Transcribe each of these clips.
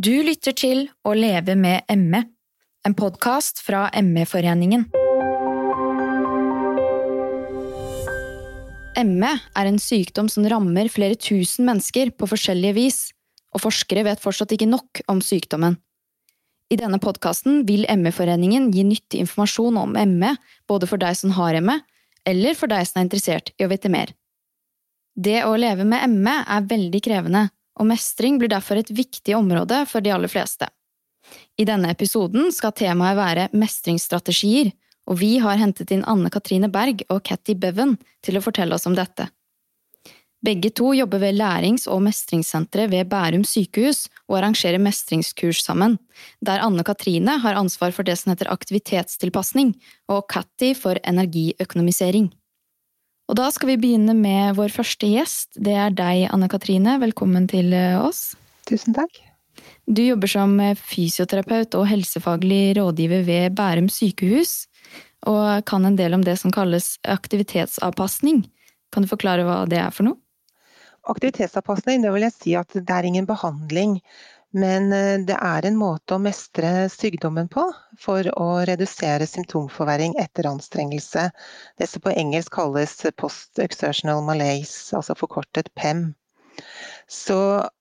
Du lytter til Å leve med ME, en podkast fra ME-foreningen. ME er en sykdom som rammer flere tusen mennesker på forskjellige vis, og forskere vet fortsatt ikke nok om sykdommen. I denne podkasten vil ME-foreningen gi nyttig informasjon om ME, både for deg som har ME, eller for deg som er interessert i å vite mer. Det å leve med ME er veldig krevende, og mestring blir derfor et viktig område for de aller fleste. I denne episoden skal temaet være mestringsstrategier, og vi har hentet inn Anne Katrine Berg og Catty Bevan til å fortelle oss om dette. Begge to jobber ved lærings- og mestringssenteret ved Bærum sykehus og arrangerer mestringskurs sammen, der Anne Katrine har ansvar for det som heter aktivitetstilpasning, og Catty for energiøkonomisering. Og da skal vi begynne med vår første gjest. Det er deg, Anne Katrine. Velkommen til oss. Tusen takk. Du jobber som fysioterapeut og helsefaglig rådgiver ved Bærum sykehus, og kan en del om det som kalles aktivitetsavpasning. Kan du forklare hva det er for noe? Aktivitetsavpasning, det vil jeg si at det er ingen behandling. Men det er en måte å mestre sykdommen på for å redusere symptomforverring etter anstrengelse. Det som på engelsk kalles post-exertional malaise, altså forkortet PEM. Så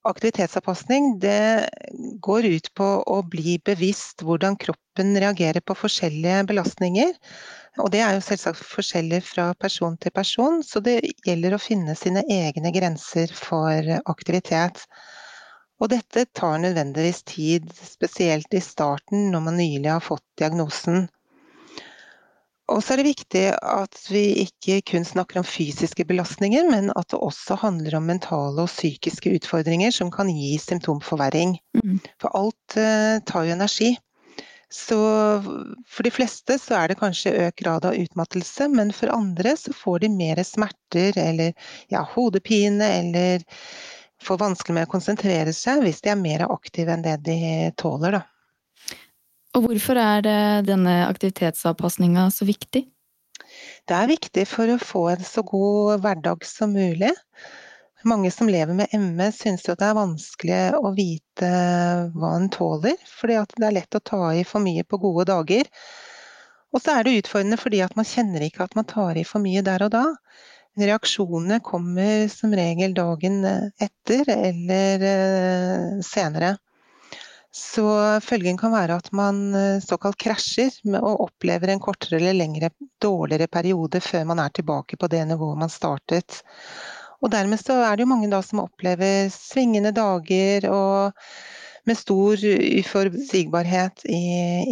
aktivitetsavpasning det går ut på å bli bevisst hvordan kroppen reagerer på forskjellige belastninger. Og det er jo selvsagt forskjellig fra person til person, så det gjelder å finne sine egne grenser for aktivitet. Og dette tar nødvendigvis tid, spesielt i starten når man nylig har fått diagnosen. Og så er det viktig at vi ikke kun snakker om fysiske belastninger, men at det også handler om mentale og psykiske utfordringer som kan gi symptomforverring. Mm. For alt uh, tar jo energi. Så for de fleste så er det kanskje økt grad av utmattelse, men for andre så får de mer smerter eller ja, hodepine eller får vanskelig med å konsentrere seg hvis de er mer aktive enn det de tåler. Da. Og hvorfor er denne aktivitetsavpasninga så viktig? Det er viktig for å få en så god hverdag som mulig. Mange som lever med ME syns jo det er vanskelig å vite hva en tåler, fordi det er lett å ta i for mye på gode dager. Og så er det utfordrende fordi at man kjenner ikke at man tar i for mye der og da. Reaksjonene kommer som regel dagen etter eller eh, senere. Så følgen kan være at man eh, såkalt krasjer og opplever en kortere eller lengre dårligere periode før man er tilbake på det nivået man startet. Og dermed så er det jo mange da som opplever svingende dager og med stor uforutsigbarhet i,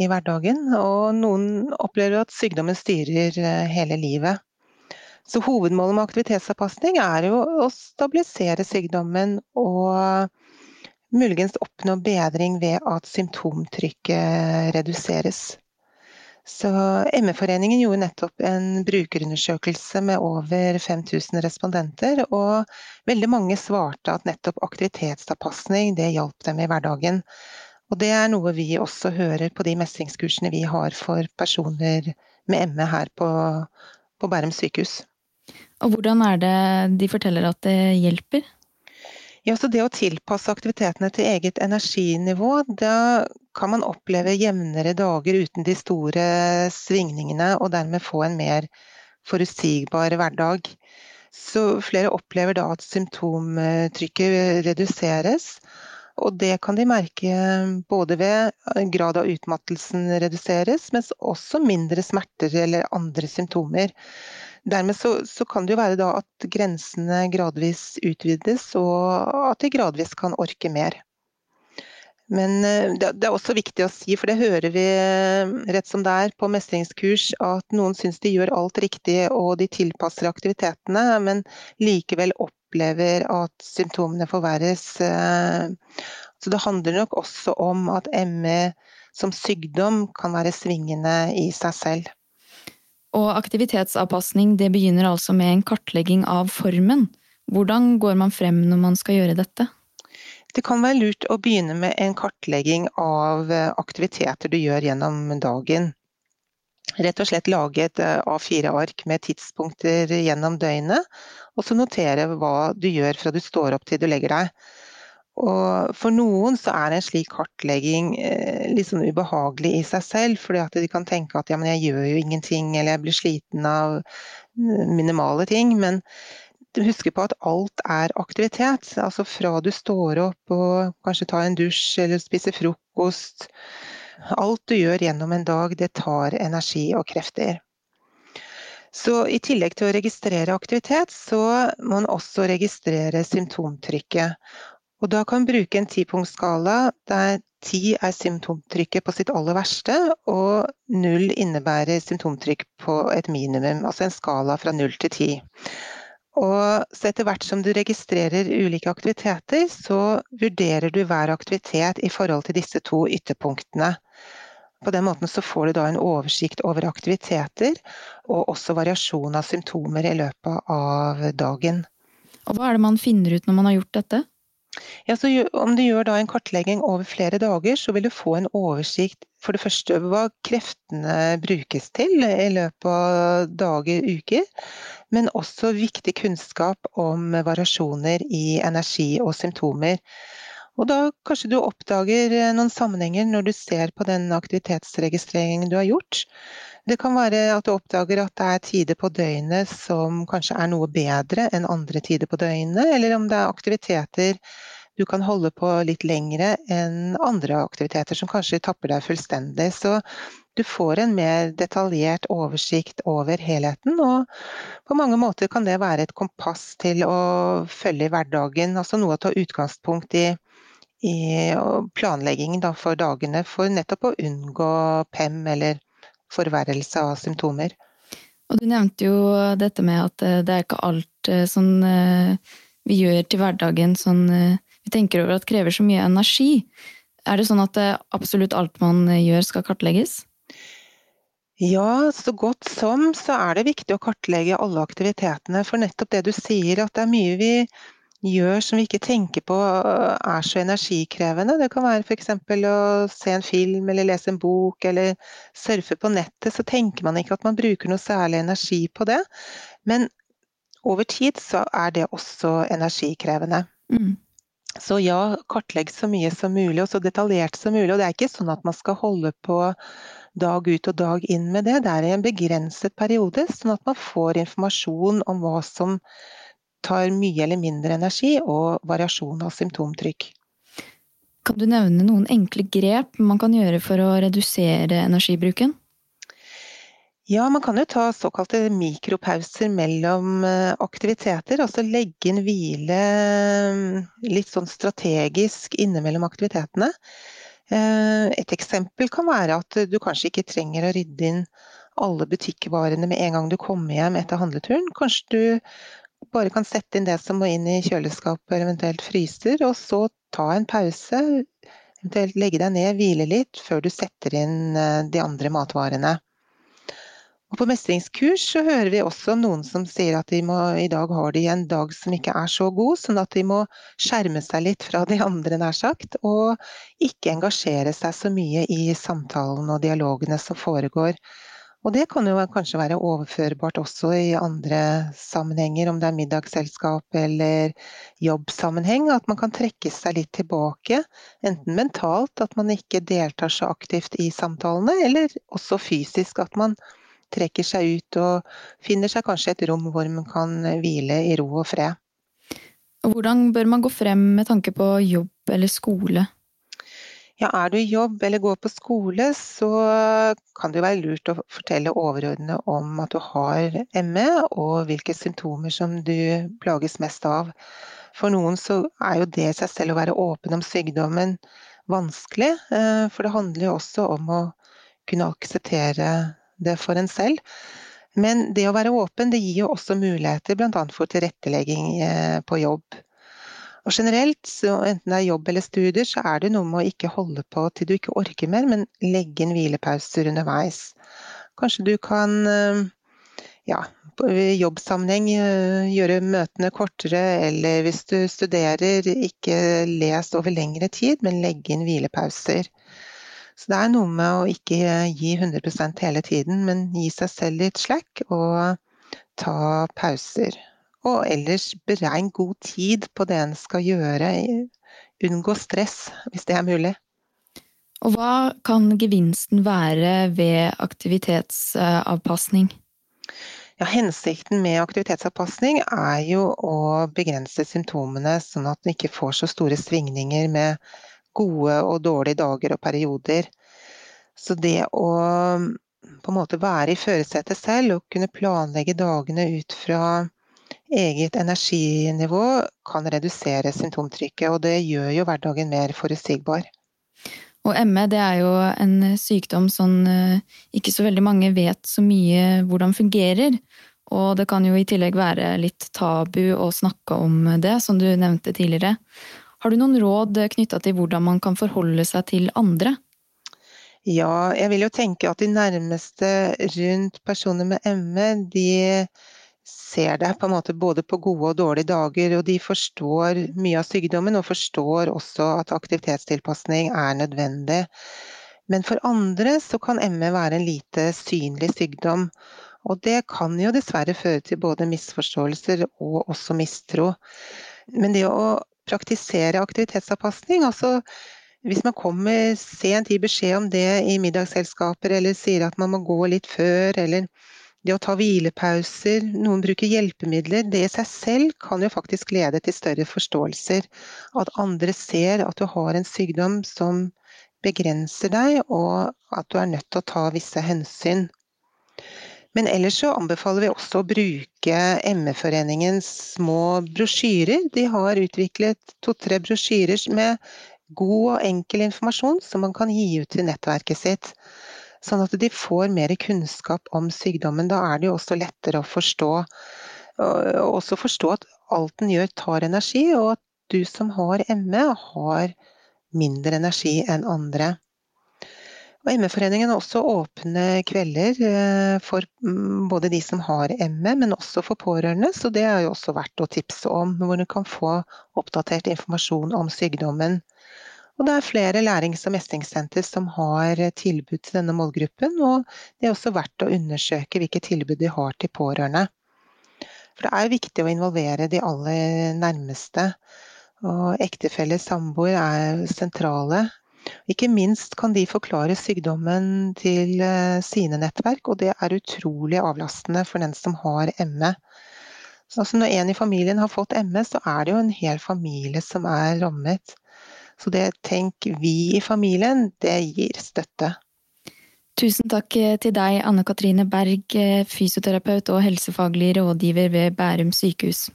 i hverdagen. Og noen opplever at sykdommen styrer eh, hele livet. Så hovedmålet med aktivitetsavpasning er jo å stabilisere sykdommen og muligens oppnå bedring ved at symptomtrykket reduseres. Så ME-foreningen gjorde nettopp en brukerundersøkelse med over 5000 respondenter, og veldig mange svarte at nettopp aktivitetstilpasning det hjalp dem i hverdagen. Og det er noe vi også hører på de mestringskursene vi har for personer med ME her på, på Bærum sykehus. Og hvordan er det de forteller at det hjelper? Ja, så Det å tilpasse aktivitetene til eget energinivå, da kan man oppleve jevnere dager uten de store svingningene, og dermed få en mer forutsigbar hverdag. Så flere opplever da at symptomtrykket reduseres. Og det kan de merke både ved grad av utmattelsen reduseres, mens også mindre smerter eller andre symptomer. Dermed så, så, kan det jo være at grensene gradvis utvides, og at de gradvis kan orke mer. Men eh, det, det er også viktig å si, for det hører vi eh, rett som det er på mestringskurs, at noen syns de gjør alt riktig og de tilpasser aktivitetene, men likevel opplever at symptomene forverres. Eh. Så det handler nok også om at ME som sykdom kan være svingende i seg selv. Og aktivitetsavpasning det begynner altså med en kartlegging av formen. Hvordan går man frem når man skal gjøre dette? Det kan være lurt å begynne med en kartlegging av eh, aktiviteter du gjør gjennom dagen. Rett og slett lage et eh, A4-ark med tidspunkter gjennom døgnet, og så notere hva du gjør fra du står opp til du legger deg. Og for noen så er en slik kartlegging eh, litt sånn ubehagelig i seg selv, fordi at de kan tenke at ja, men jeg gjør jo ingenting, eller jeg blir sliten av minimale ting. Men husk på at alt er aktivitet. Altså fra du står opp og kanskje tar en dusj eller spiser frokost. Alt du gjør gjennom en dag, det tar energi og krefter. Så i tillegg til å registrere aktivitet, så må man også registrere symptomtrykket. Og da kan bruke en tipunktsskala der ti er symptomtrykket på sitt aller verste, og null innebærer symptomtrykk på et minimum. Altså en skala fra null til ti. Og så etter hvert som du registrerer ulike aktiviteter, så vurderer du hver aktivitet i forhold til disse to ytterpunktene. På den måten så får du da en oversikt over aktiviteter, og også variasjon av symptomer i løpet av dagen. Og hva er det man finner ut når man har gjort dette? Ja, om du gjør en kartlegging over flere dager, så vil du få en oversikt for det første over hva kreftene brukes til i løpet av dager, uker. Men også viktig kunnskap om variasjoner i energi og symptomer. Og da kanskje du oppdager noen sammenhenger når du ser på den aktivitetsregistreringen du har gjort. Det kan være at du oppdager at det er tider på døgnet som kanskje er noe bedre enn andre tider på døgnet, eller om det er aktiviteter du kan holde på litt lengre enn andre aktiviteter som kanskje tapper deg fullstendig. Så du får en mer detaljert oversikt over helheten, og på mange måter kan det være et kompass til å følge i hverdagen. Altså noe å ta utgangspunkt i, i planleggingen for dagene, for nettopp å unngå PEM eller forverrelse av symptomer. Og du nevnte jo dette med at eh, det er ikke alt sånn eh, vi gjør til hverdagen sånn vi tenker over at krever så mye energi. Er det sånn at eh, absolutt alt man eh, gjør skal kartlegges? Ja, så godt som så er det viktig å kartlegge alle aktivitetene. For nettopp det du sier, at det er mye vi gjør som vi ikke tenker på eh, er så energikrevende. Det kan være f.eks. å se en film eller lese en bok eller surfe på nettet. Så tenker man ikke at man bruker noe særlig energi på det. Men over tid så er det også energikrevende. Mm. Så ja, kartlegg så mye som mulig og så detaljert som mulig. Og det er ikke sånn at man skal holde på dag ut og dag inn med det. Det er i en begrenset periode, sånn at man får informasjon om hva som tar mye eller mindre energi, og variasjon av symptomtrykk. Kan du nevne noen enkle grep man kan gjøre for å redusere energibruken? Ja, man kan jo ta såkalte mikropauser mellom eh, aktiviteter. Altså legge inn hvile mm, litt sånn strategisk innimellom aktivitetene. Eh, et eksempel kan være at du kanskje ikke trenger å rydde inn alle butikkvarene med en gang du kommer hjem etter handleturen. Kanskje du bare kan sette inn det som må inn i kjøleskapet, eventuelt fryser, og så ta en pause. Eventuelt legge deg ned, hvile litt, før du setter inn eh, de andre matvarene. Og på mestringskurs så hører vi også noen som sier at må, i dag har de en dag som ikke er så god, sånn at de må skjerme seg litt fra de andre, nær sagt, og ikke engasjere seg så mye i samtalen og dialogene som foregår. Og det kan jo kanskje være overførbart også i andre sammenhenger, om det er middagsselskap eller jobbsammenheng, at man kan trekke seg litt tilbake. Enten mentalt, at man ikke deltar så aktivt i samtalene, eller også fysisk, at man trekker seg ut og finner seg kanskje et rom hvor man kan hvile i ro og fred. Hvordan bør man gå frem med tanke på jobb eller skole? Ja, er du i jobb eller går på skole, så kan det være lurt å fortelle overordnet om at du har ME, og hvilke symptomer som du plages mest av. For noen så er jo det seg selv å være åpen om sykdommen vanskelig, eh, for det handler jo også om å kunne akseptere det for en selv. Men det å være åpen det gir jo også muligheter bl.a. for tilrettelegging eh, på jobb. Og generelt, enten det er jobb eller studier, så er det noe med å ikke holde på til du ikke orker mer, men legge inn hvilepauser underveis. Kanskje du kan eh, ja, i jobbsammenheng eh, gjøre møtene kortere, eller hvis du studerer, ikke les over lengre tid, men legge inn hvilepauser. Så det er noe med å ikke gi 100% hele tiden, men gi seg selv litt slack og ta pauser. Og ellers beregn god tid på det en skal gjøre unngå stress, hvis det er mulig. Og hva kan gevinsten være ved aktivitetsavpasning? Ja, hensikten med aktivitetsavpasning er jo å begrense symptomene, sånn at en ikke får så store svingninger med gode og dårlige dager og perioder. Så det å på en måte være i førersetet selv og kunne planlegge dagene ut fra eget energinivå kan redusere symptomtrykket, og det gjør jo hverdagen mer forutsigbar. Og ME det er jo en sykdom som eh, ikke så veldig mange vet så mye hvordan fungerer. Og det kan jo i tillegg være litt tabu å snakke om det, som du nevnte tidligere. Har du noen råd knytta til hvordan man kan forholde seg til andre? Ja, jeg vil jo tenke at de nærmeste rundt personer med ME, de ser det på en måte både på gode og dårlige dager, og de forstår mye av sykdommen og forstår også at aktivitetstilpasning er nødvendig. Men for andre så kan ME være en lite synlig sykdom. Og det kan jo dessverre føre til både misforståelser og også mistro. Men det å praktisere aktivitetsavpasning, altså hvis man kommer sent gir beskjed om det i middagsselskaper, eller sier at man må gå litt før, eller det å ta hvilepauser, noen bruker hjelpemidler, det i seg selv kan jo faktisk lede til større forståelser. At andre ser at du har en sykdom som begrenser deg, og at du er nødt til å ta visse hensyn. Men ellers så anbefaler vi også å bruke ME-foreningens små brosjyrer. De har utviklet to-tre brosjyrer med god og enkel informasjon som man kan gi ut til nettverket sitt. Sånn at de får mer kunnskap om sykdommen. Da er det jo også lettere å forstå. Og også forstå at alt den gjør tar energi, og at du som har ME, har mindre energi enn andre. Og ME-foreningen har også åpne kvelder eh, for mm, både de som har ME, men også for pårørende, så det er jo også verdt å tipse om. Hvor du kan få oppdatert informasjon om sykdommen. Og det er flere lærings- og mestringssenter som har tilbud til denne målgruppen, og det er også verdt å undersøke hvilke tilbud de har til pårørende. For det er viktig å involvere de aller nærmeste. Og ektefeller, samboer er sentrale. Ikke minst kan de forklare sykdommen til eh, sine nettverk, og det er utrolig avlastende for den som har ME. Så altså når en i familien har fått ME, så er det jo en hel familie som er rammet. Så det tenk vi i familien, det gir støtte. Tusen takk til deg, Anne Katrine Berg, fysioterapeut og helsefaglig rådgiver ved Bærum sykehus.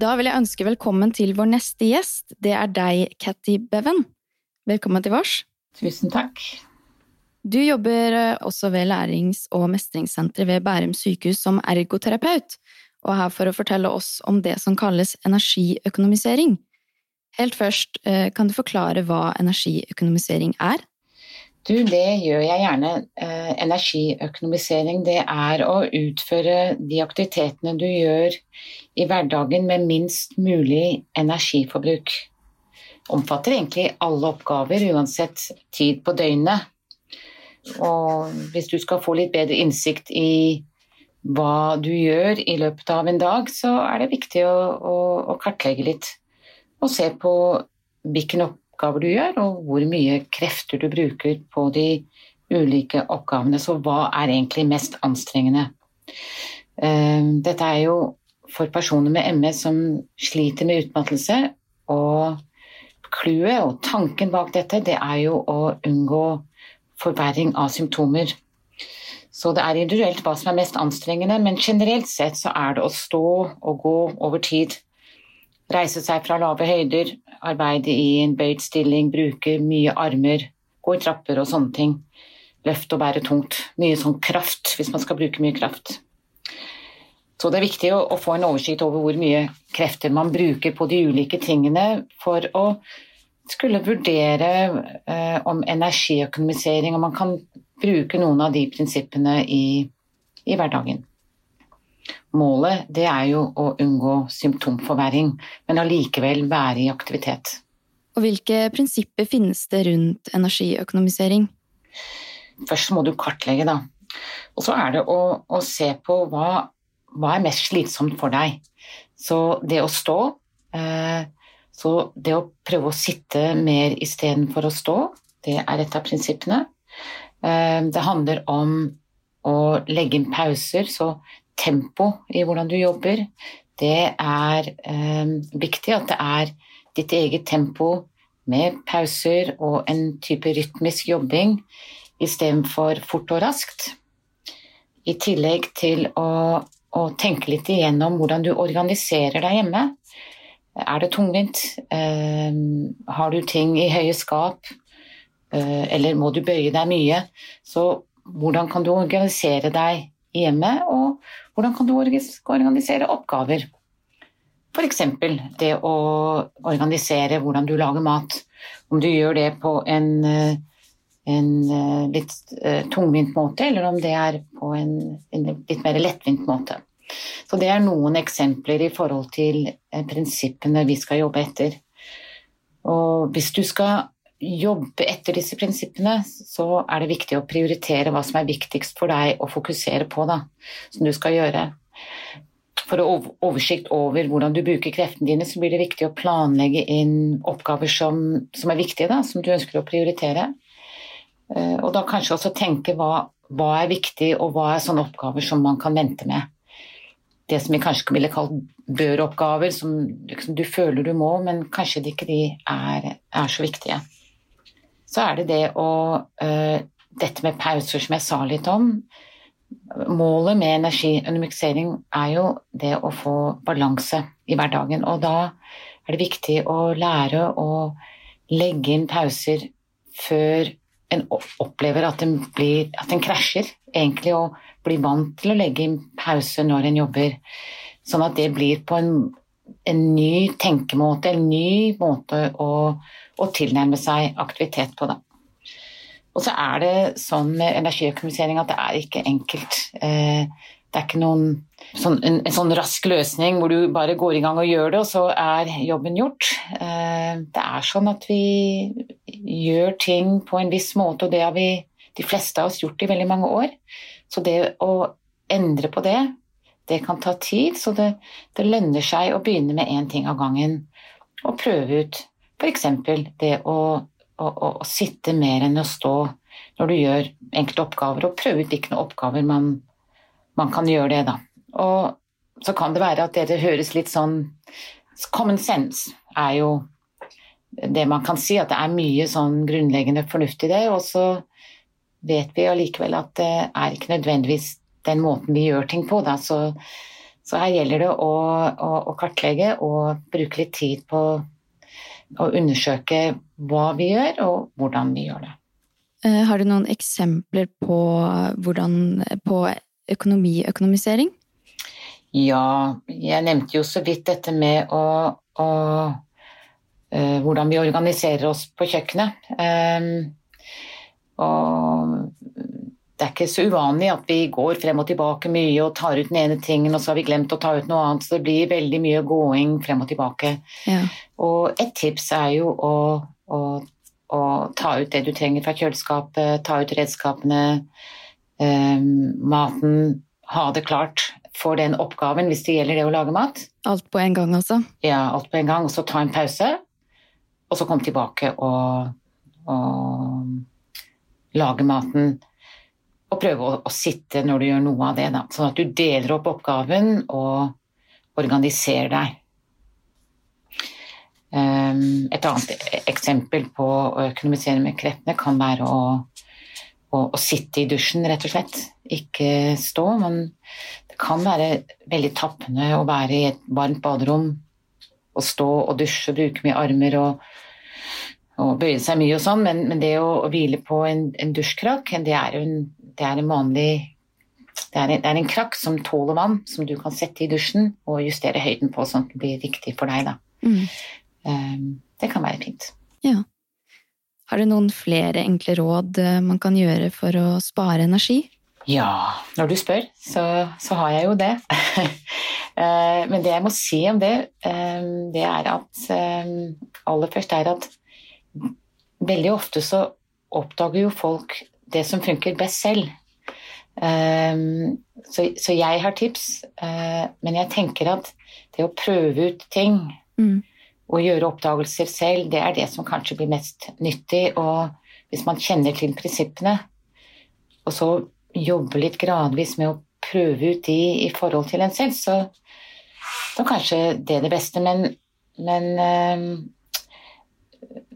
Da vil jeg ønske velkommen til vår neste gjest. Det er deg, Catty Beven. Velkommen til vårs. Tusen takk. Du jobber også ved lærings- og mestringssenteret ved Bærum sykehus som ergoterapeut og er her for å fortelle oss om det som kalles energiøkonomisering. Helt først, eh, kan du forklare hva energiøkonomisering er? Du, det gjør jeg gjerne. Eh, energiøkonomisering det er å utføre de aktivitetene du gjør i hverdagen med minst mulig energiforbruk. Omfatter egentlig alle oppgaver, uansett tid på døgnet. Og hvis du skal få litt bedre innsikt i hva du gjør i løpet av en dag, så er det viktig å, å, å kartlegge litt. Og se på hvilke oppgaver du gjør, og hvor mye krefter du bruker på de ulike oppgavene. Så hva er egentlig mest anstrengende? Eh, dette er jo for personer med ME som sliter med utmattelse. Og clouet og tanken bak dette, det er jo å unngå forverring av symptomer. Så det er individuelt hva som er mest anstrengende, men generelt sett så er det å stå og gå over tid. Reise seg fra lave høyder, arbeide i en bøyd stilling, bruke mye armer, gå i trapper og sånne ting. Løfte og bære tungt. Mye sånn kraft, hvis man skal bruke mye kraft. Så det er viktig å, å få en oversikt over hvor mye krefter man bruker på de ulike tingene for å skulle vurdere eh, om energiøkonomisering, om man kan bruke noen av de prinsippene i, i hverdagen. Målet det er jo å unngå symptomforverring, men allikevel være i aktivitet. Og Hvilke prinsipper finnes det rundt energiøkonomisering? Først må du kartlegge, da. Og så er det å, å se på hva, hva er mest slitsomt for deg. Så det å stå eh, Så det å prøve å sitte mer istedenfor å stå, det er et av prinsippene. Eh, det handler om å legge inn pauser, så tempo i hvordan du jobber, det er eh, viktig at det er ditt eget tempo med pauser og en type rytmisk jobbing istedenfor fort og raskt. I tillegg til å å tenke litt igjennom hvordan du organiserer deg hjemme. Er det tungvint? Eh, har du ting i høye skap? Eh, eller må du bøye deg mye? Så hvordan kan du organisere deg hjemme, og hvordan kan du organisere oppgaver? F.eks. det å organisere hvordan du lager mat. Om du gjør det på en, eh, en litt tungvint måte, eller om det er på en, en litt mer lettvint måte. Så det er noen eksempler i forhold til eh, prinsippene vi skal jobbe etter. Og hvis du skal jobbe etter disse prinsippene, så er det viktig å prioritere hva som er viktigst for deg å fokusere på, da, som du skal gjøre. For å oversikt over hvordan du bruker kreftene dine, så blir det viktig å planlegge inn oppgaver som, som er viktige, da, som du ønsker å prioritere. Eh, og da kanskje også tenke hva, hva er viktig, og hva er sånne oppgaver som man kan vente med det som vi kanskje ville kalt bør-oppgaver, som liksom du føler du må, men kanskje de ikke de er, er, så viktige. Så er det det å uh, Dette med pauser, som jeg sa litt om. Målet med energiundermiksering er jo det å få balanse i hverdagen. Og da er det viktig å lære å legge inn pauser før en opplever at en, blir, at en krasjer, egentlig. og bli vant til å legge inn pause når en jobber. Sånn at det blir på en, en ny tenkemåte, en ny måte å, å, tilnærme seg aktivitet på. Da. Og så er det sånn med energiøkonomisering at det er ikke enkelt. Eh, det er ikke noen sånn, en, en, sånn rask løsning hvor du bare går i gang og gjør det, og så er jobben gjort. Eh, det er sånn at vi gjør ting på en viss måte, og det har vi de fleste av oss gjort i veldig mange år. Så det å endre på det, det kan ta tid. Så det, det lønner seg å begynne med én ting av gangen. Og prøve ut f.eks. det å, å, å, å, sitte mer enn å stå når du gjør enkelte oppgaver, og prøve ut hvilke oppgaver man, man kan gjøre det, da. Og så kan det være at det, høres litt sånn Common sense er jo det man kan si, at det er mye sånn grunnleggende fornuft i det. Og så vet vi allikevel at det er ikke nødvendigvis den måten vi gjør ting på. Så, så, her gjelder det å, å, å, kartlegge og bruke litt tid på å undersøke hva vi gjør, og hvordan vi gjør det. Eh, har du noen eksempler på, hvordan, på økonomiøkonomisering? Ja, jeg nevnte jo så vidt dette med å, å uh, hvordan vi organiserer oss på kjøkkenet. Um, og det er ikke så uvanlig at vi går frem og tilbake mye og tar ut den ene tingen, og så har vi glemt å ta ut noe annet, så det blir veldig mye gåing frem og tilbake. Ja. Og et tips er jo å, å, å, ta ut det du trenger fra kjøleskapet, ta ut redskapene, eh, maten, ha det klart for den oppgaven hvis det gjelder det å lage mat. Alt på en gang, altså? Ja, alt på en gang. Og så ta en pause, og så komme tilbake og, og lage maten og prøve å, å, sitte når du gjør noe av det. Da. Sånn at du deler opp oppgaven og organiserer deg. Um, et annet eksempel på å økonomisere med kreftene kan være å, å, å, sitte i dusjen, rett og slett. Ikke stå. Men det kan være veldig tappende å være i et varmt baderom og stå og dusje, og bruke mye armer og og bøye seg mye og sånn, men, men, det å, å, hvile på en, en dusjkrakk, det er jo en, det er en vanlig det er, en, det er, en, krakk som tåler vann, som du kan sette i dusjen og justere høyden på sånn at det blir riktig for deg. Mm. Um, det kan være fint. Ja. Har du noen flere enkle råd eh, man kan gjøre for å spare energi? Ja, når du spør, så, så har jeg jo det. Eh, men det jeg må si om det, eh, det er at aller først er at veldig ofte så oppdager jo folk det som funker best selv. Um, så, så, jeg har tips, uh, men jeg tenker at det å prøve ut ting mm. og gjøre oppdagelser selv, det er det som kanskje blir mest nyttig. Og hvis man kjenner til prinsippene, og så jobber litt gradvis med å prøve ut de i forhold til en selv, så, så kanskje det er det beste. Men, men, um,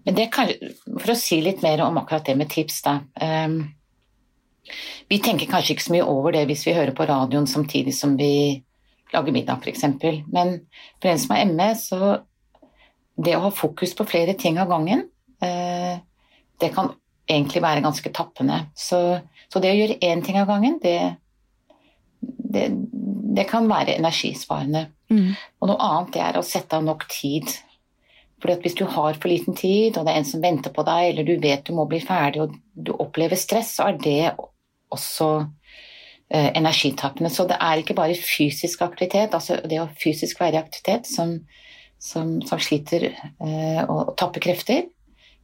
men det kan, For å si litt mer om akkurat det med tips, da. Um, vi tenker kanskje ikke så mye over det hvis vi hører på radioen samtidig som vi lager middag, f.eks. Men for en som har ME, så det å ha fokus på flere ting av gangen, uh, det kan egentlig være ganske tappende. Så, så det å gjøre én ting av gangen, det, det, det kan være energisparende. Mm. Og noe annet det er å sette av nok tid. Fordi at Hvis du har for liten tid, og det er en som venter på deg, eller du vet du må bli ferdig og du opplever stress, så er det også eh, energitappende. Så det er ikke bare fysisk aktivitet, altså det å fysisk være i aktivitet som, som, som sliter eh, og, tapper krefter,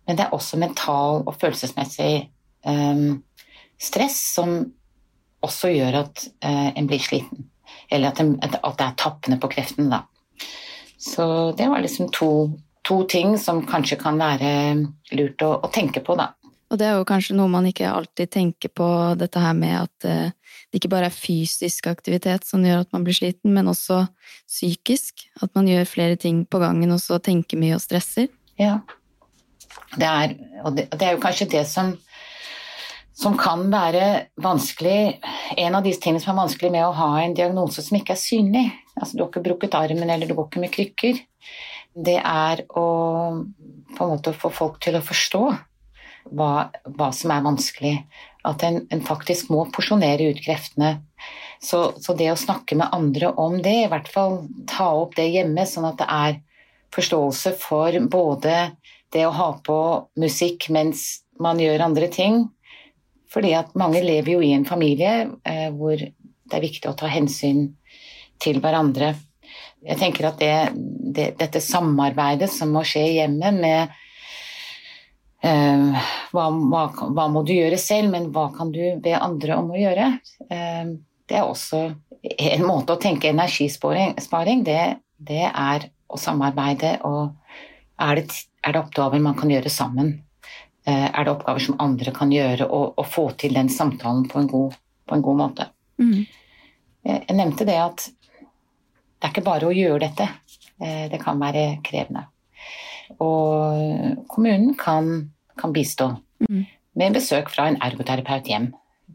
men det er også mental og følelsesmessig eh, stress som også gjør at eh, en blir sliten. Eller at, en, at, det er tappende på kreftene, da. Så det var liksom to, to ting som kanskje kan være lurt å, å tenke på, da. Og det er jo kanskje noe man ikke alltid tenker på, dette her med at eh, det ikke bare er fysisk aktivitet som gjør at man blir sliten, men også psykisk. At man gjør flere ting på gangen og så tenker mye og stresser. Ja. Det er, og det, det er jo kanskje det som, som kan være vanskelig En av de tingene som er vanskelig med å ha en diagnose som ikke er synlig, altså du har ikke brukket armen eller du går ikke med krykker, det er å på en måte få folk til å forstå hva, hva som er vanskelig. At en, en, faktisk må porsjonere ut kreftene. Så, så, det å snakke med andre om det, i hvert fall ta opp det hjemme, sånn at det er forståelse for både det å ha på musikk mens man gjør andre ting. Fordi at mange lever jo i en familie eh, hvor det er viktig å ta hensyn til hverandre. Jeg tenker at det, det, dette samarbeidet som må skje i hjemmet med Eh, hva, hva, hva, må du gjøre selv, men hva kan du be andre om å gjøre? Eh, det er også en måte å tenke energisparing det, det er å samarbeide og er det, er det, oppgaver man kan gjøre sammen? Eh, er det oppgaver som andre kan gjøre, og, og få til den samtalen på en god, på en god måte? Mm. Jeg nevnte det at det er ikke bare å gjøre dette. Det kan være krevende. Og kommunen kan, kan bistå mm. med besøk fra en ergoterapeut hjem,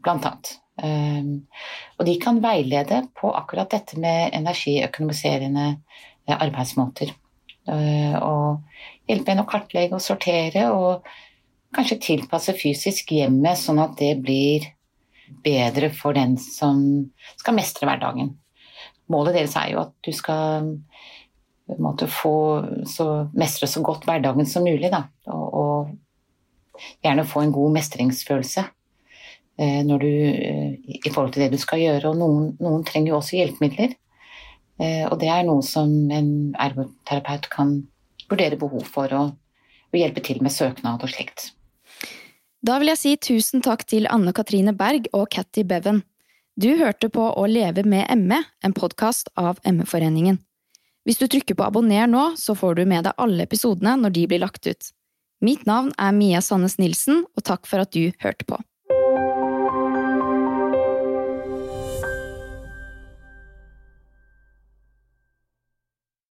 annet. Um, og de kan veilede på akkurat dette med energiøkonomiserende eh, arbeidsmåter. Uh, og hjelpe en å kartlegge og sortere, og kanskje tilpasse fysisk hjemmet sånn at det blir bedre for den som skal mestre hverdagen. Målet deres er jo at du skal måte få så, mestre så godt hverdagen som mulig. Da. Og, og gjerne få en god mestringsfølelse eh, når du, eh, i forhold til det du skal gjøre. Og noen, noen trenger jo også hjelpemidler. Eh, og det er noe som en ergoterapeut kan vurdere behov for, og, og hjelpe til med søknad og slikt. Da vil jeg si tusen takk til Anne Katrine Berg og Catty Beven. Du hørte på Å leve med ME, en podkast av ME-foreningen. Hvis du trykker på abonner nå, så får du med deg alle episodene når de blir lagt ut. Mitt navn er Mia Sandnes Nilsen, og takk for at du hørte på.